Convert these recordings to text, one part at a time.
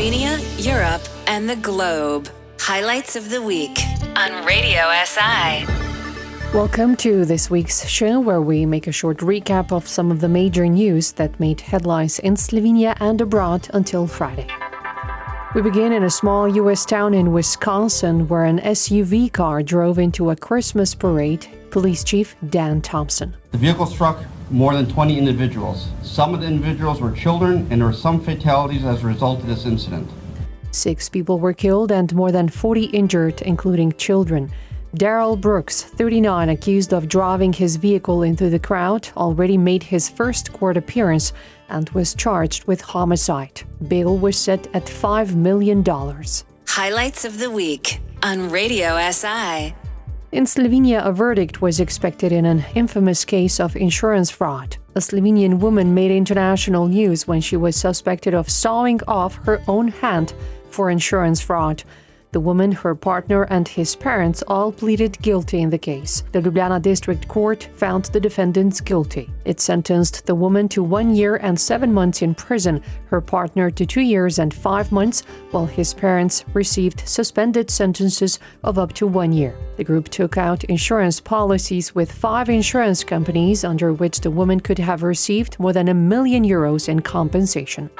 Slovenia, Europe, and the globe. Highlights of the week on Radio SI. Welcome to this week's show, where we make a short recap of some of the major news that made headlines in Slovenia and abroad until Friday. We begin in a small U.S. town in Wisconsin where an SUV car drove into a Christmas parade. Police Chief Dan Thompson. The vehicle struck more than 20 individuals. Some of the individuals were children, and there were some fatalities as a result of this incident. Six people were killed and more than 40 injured, including children. Darrell Brooks, 39, accused of driving his vehicle into the crowd, already made his first court appearance and was charged with homicide. Bail was set at $5 million. Highlights of the week on Radio SI. In Slovenia, a verdict was expected in an infamous case of insurance fraud. A Slovenian woman made international news when she was suspected of sawing off her own hand for insurance fraud. The woman, her partner, and his parents all pleaded guilty in the case. The Ljubljana District Court found the defendants guilty. It sentenced the woman to one year and seven months in prison, her partner to two years and five months, while his parents received suspended sentences of up to one year. The group took out insurance policies with five insurance companies, under which the woman could have received more than a million euros in compensation.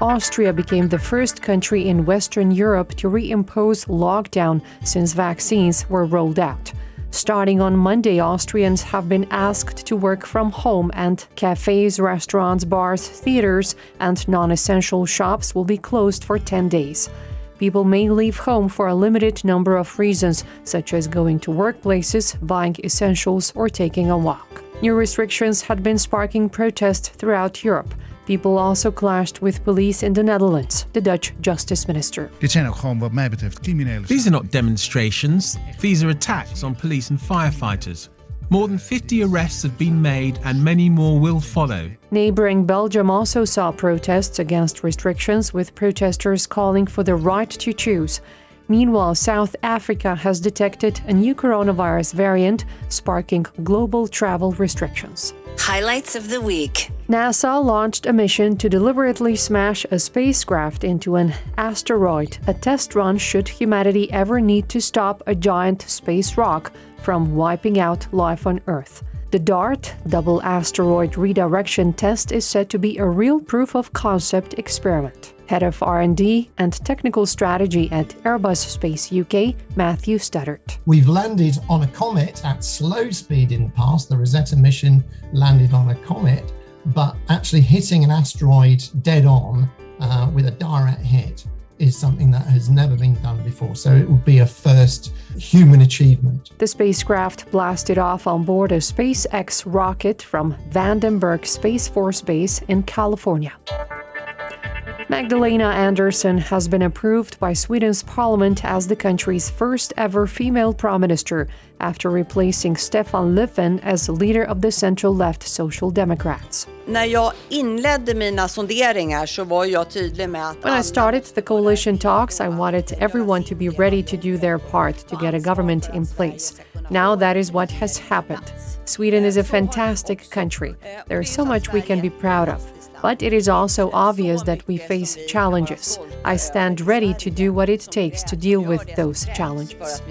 Austria became the first country in Western Europe to reimpose lockdown since vaccines were rolled out. Starting on Monday, Austrians have been asked to work from home, and cafes, restaurants, bars, theaters, and non essential shops will be closed for 10 days. People may leave home for a limited number of reasons, such as going to workplaces, buying essentials, or taking a walk. New restrictions had been sparking protests throughout Europe. People also clashed with police in the Netherlands, the Dutch justice minister. Dit zijn ook gewoon wat mij betreft criminele These are not demonstrations, these are attacks on police and firefighters. More than 50 arrests have been made and many more will follow. Neighboring Belgium also saw protests against restrictions, with protesters calling for the right to choose. Meanwhile, South Africa has detected a new coronavirus variant, sparking global travel restrictions. Highlights of the week. NASA launched a mission to deliberately smash a spacecraft into an asteroid, a test run should humanity ever need to stop a giant space rock from wiping out life on Earth. The DART, Double Asteroid Redirection Test, is said to be a real proof of concept experiment. Head of R&D and Technical Strategy at Airbus Space UK, Matthew Studdert. We've landed on a comet at slow speed in the past. The Rosetta mission landed on a comet, but actually hitting an asteroid dead on uh, with a direct hit is something that has never been done before. So it would be a first human achievement. The spacecraft blasted off on board a SpaceX rocket from Vandenberg Space Force Base in California. Magdalena Andersson has been approved by Sweden's parliament as the country's first ever female prime minister after replacing Stefan Löfven as leader of the central left Social Democrats. När jag inledde mina sonderingar så var jag tydlig med att When I started the coalition talks, I wanted everyone to be ready to do their part to get a government in place. Now that is what has happened. Sweden is a fantastic country. There is so much we can be proud of. But it is also obvious that we face challenges. I stand ready to do what it takes to deal with those challenges.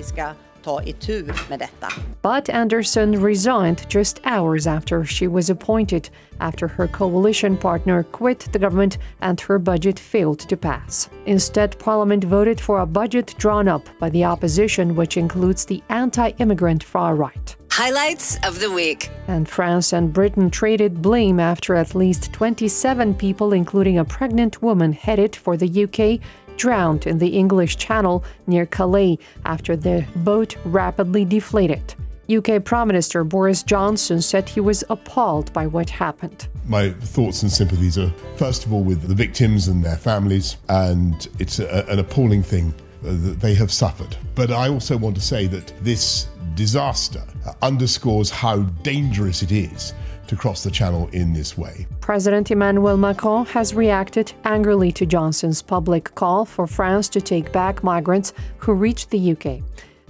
But Andersson resigned just hours after she was appointed, after her coalition partner quit the government and her budget failed to pass. Instead, Parliament voted for a budget drawn up by the opposition, which includes the anti immigrant far right. Highlights of the week. And France and Britain traded blame after at least 27 people, including a pregnant woman headed for the UK, drowned in the English Channel near Calais after the boat rapidly deflated. UK Prime Minister Boris Johnson said he was appalled by what happened. My thoughts and sympathies are, first of all, with the victims and their families, and it's a, an appalling thing that they have suffered. But I also want to say that this disaster underscores how dangerous it is to cross the channel in this way. President Emmanuel Macron has reacted angrily to Johnson's public call for France to take back migrants who reached the UK.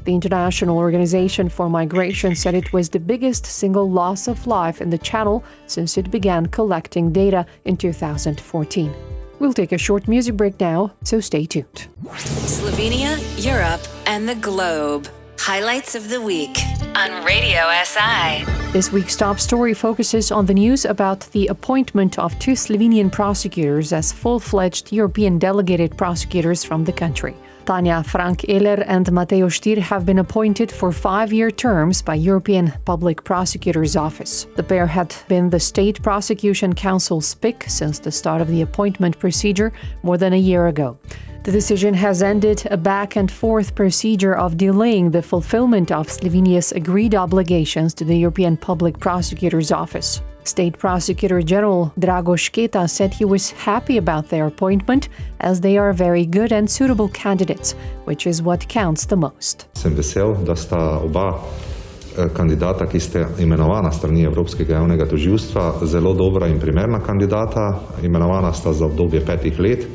The International Organization for Migration said it was the biggest single loss of life in the channel since it began collecting data in 2014. We'll take a short music break now, so stay tuned. Slovenia, Europe, and the globe. Highlights of the week on Radio SI. This week's top story focuses on the news about the appointment of two Slovenian prosecutors as full fledged European delegated prosecutors from the country. Tanja Frank Eler and Matej Oštir have been appointed for five year terms by European Public Prosecutor's Office. The pair had been the State Prosecution Council's pick since the start of the appointment procedure more than a year ago. The decision has ended a back and forth procedure of delaying the fulfillment of Slovenia's agreed obligations to the European Public Prosecutor's Office. State Prosecutor General Drago Šketa said he was happy about their appointment as they are very good and suitable candidates, which is what counts the most. Sem vesel, da sta oba eh, kandidata, ki ste imenovana strani Evropskega javnega toživstva, zelo dobra in primerna kandidata. Imenovana sta za obdobje petih let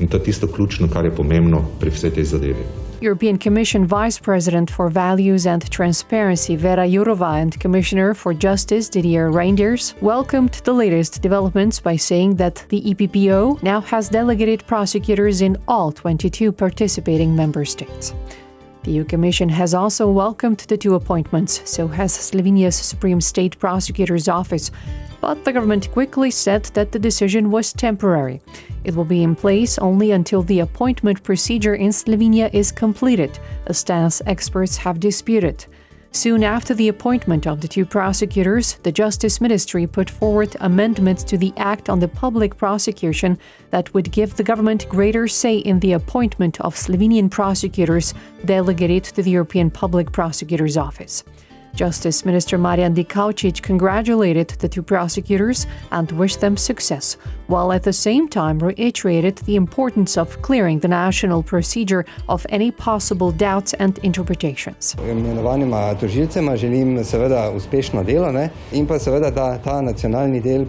in to je tisto ključno, kar je pomembno pri vsej tej zadevi. European Commission Vice President for Values and Transparency Vera Jourova and Commissioner for Justice Didier Reynders welcomed the latest developments by saying that the EPPO now has delegated prosecutors in all 22 participating member states. The EU Commission has also welcomed the two appointments, so has Slovenia's Supreme State Prosecutor's Office. But the government quickly said that the decision was temporary. It will be in place only until the appointment procedure in Slovenia is completed, a stance experts have disputed. Soon after the appointment of the two prosecutors, the Justice Ministry put forward amendments to the Act on the Public Prosecution that would give the government greater say in the appointment of Slovenian prosecutors delegated to the European Public Prosecutor's Office. Justice Minister Marjan Dikaučič congratulated the two prosecutors and wished them success, while at the same time reiterated the importance of clearing the national procedure of any possible doubts and interpretations. Imenovanima in da nacionalni del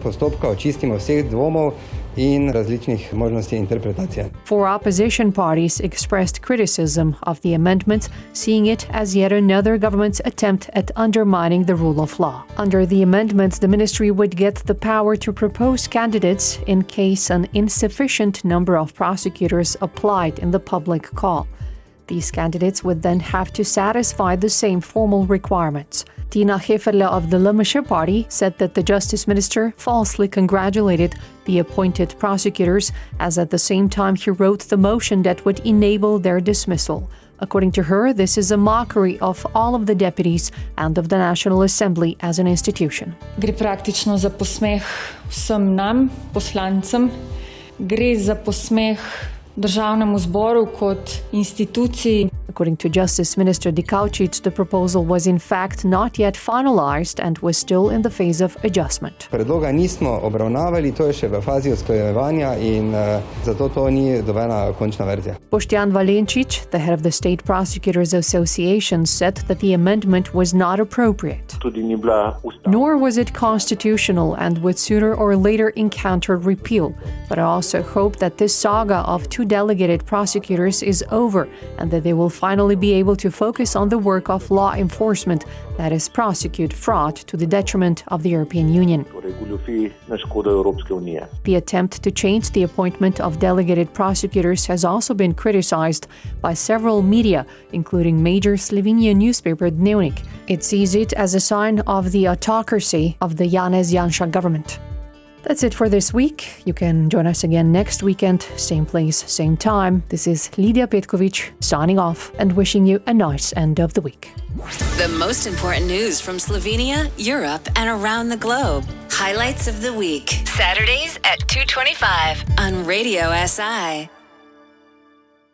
očistimo dvomov in različnih možnosti interpretacije. Four opposition parties expressed criticism of the amendments, seeing it as yet another government's attempt at undermining the rule of law. Under the amendments, the ministry would get the power to propose candidates in case an insufficient number of prosecutors applied in the public call. These candidates would then have to satisfy the same formal requirements. Tina Heferle of the LMŠ party said that the justice minister falsely congratulated the appointed prosecutors, as at the same time he wrote the motion that would enable their dismissal. According to her, this is a mockery of all of the deputies and of the National Assembly as an institution. Gre praktično za posmeh vsem nam, poslancem, gre za posmeh državnemu zboru kot instituciji. According to Justice Minister Dikaučič, the proposal was in fact not yet finalized and was still in the phase of adjustment. Predloga nismo obravnavali, to je še v fazi usklajevanja in uh, zato to ni dobena končna verzija. Boštjan Valenčič, the head of the State Prosecutors Association, said that the amendment was not appropriate. Nor was it constitutional and would sooner or later encounter repeal. But I also hope that this saga of two delegated prosecutors is over and that they will finally be able to focus on the work of law enforcement, that is, prosecute fraud to the detriment of the European Union. The attempt to change the appointment of delegated prosecutors has also been criticized by several media, including major Slovenian newspaper Dnevnik. It sees it as a sign of the autocracy of the Janez Janša government. That's it for this week. You can join us again next weekend, same place, same time. This is Lydia Petkovic signing off and wishing you a nice end of the week. The most important news from Slovenia, Europe, and around the globe. Highlights of the week. Saturdays at 2:25 on Radio SI.